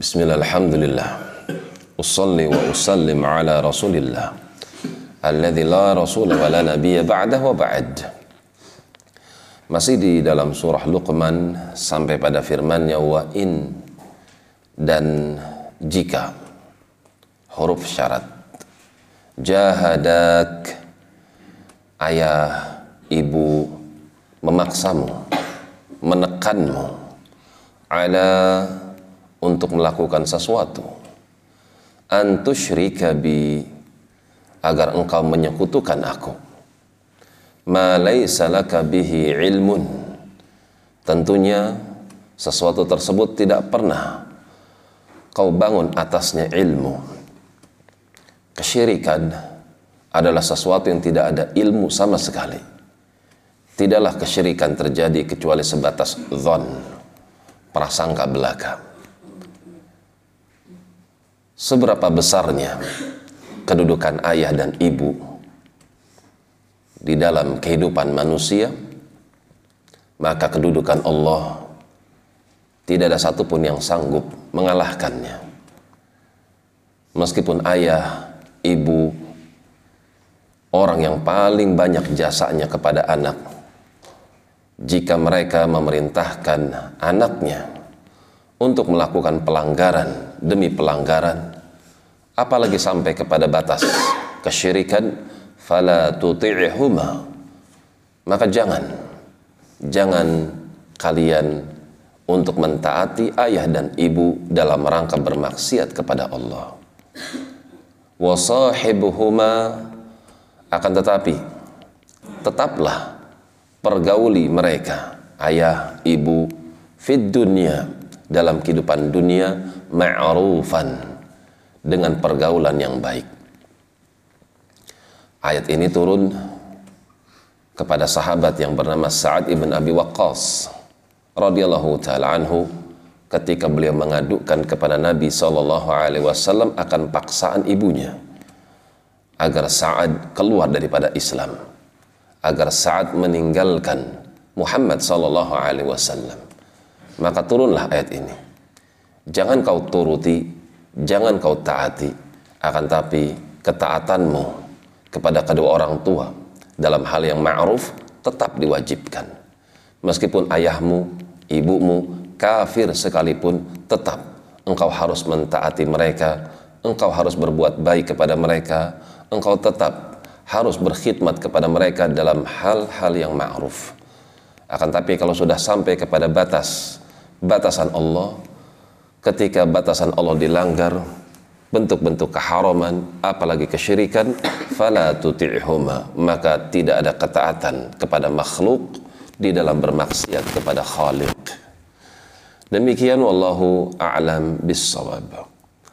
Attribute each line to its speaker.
Speaker 1: Bismillah, alhamdulillah. Usalli wa usallim ala rasulillah. Alladhi la rasul wa la nabiyya ba'dah wa ba'd. Masih di dalam surah Luqman sampai pada firmannya wa in dan jika huruf syarat jahadak ayah ibu memaksamu menekanmu ala untuk melakukan sesuatu. Antusyrika bi agar engkau menyekutukan aku. Ma laysa laka bihi ilmun. Tentunya sesuatu tersebut tidak pernah kau bangun atasnya ilmu. Kesyirikan adalah sesuatu yang tidak ada ilmu sama sekali. Tidaklah kesyirikan terjadi kecuali sebatas zon prasangka belaka seberapa besarnya kedudukan ayah dan ibu di dalam kehidupan manusia, maka kedudukan Allah tidak ada satupun yang sanggup mengalahkannya. Meskipun ayah, ibu, orang yang paling banyak jasanya kepada anak, jika mereka memerintahkan anaknya untuk melakukan pelanggaran demi pelanggaran, apalagi sampai kepada batas kesyirikan fala tuti'huma. Maka jangan jangan kalian untuk mentaati ayah dan ibu dalam rangka bermaksiat kepada Allah. Wasahibuhuma akan tetapi tetaplah pergauli mereka ayah ibu fid dunia dalam kehidupan dunia ma'rufan dengan pergaulan yang baik. Ayat ini turun kepada sahabat yang bernama Sa'ad ibn Abi Waqqas radhiyallahu taala anhu ketika beliau mengadukan kepada Nabi sallallahu alaihi wasallam akan paksaan ibunya agar Sa'ad keluar daripada Islam agar Sa'ad meninggalkan Muhammad sallallahu alaihi wasallam maka turunlah ayat ini. Jangan kau turuti jangan kau taati akan tapi ketaatanmu kepada kedua orang tua dalam hal yang ma'ruf tetap diwajibkan. Meskipun ayahmu ibumu kafir sekalipun tetap engkau harus mentaati mereka engkau harus berbuat baik kepada mereka engkau tetap harus berkhidmat kepada mereka dalam hal-hal yang ma'ruf. Akan tapi kalau sudah sampai kepada batas batasan Allah. Ketika batasan Allah dilanggar bentuk-bentuk keharaman apalagi kesyirikan fala tuti'huma. Maka tidak ada ketaatan kepada makhluk di dalam bermaksiat kepada Khaliq. Demikian wallahu a'lam bissawab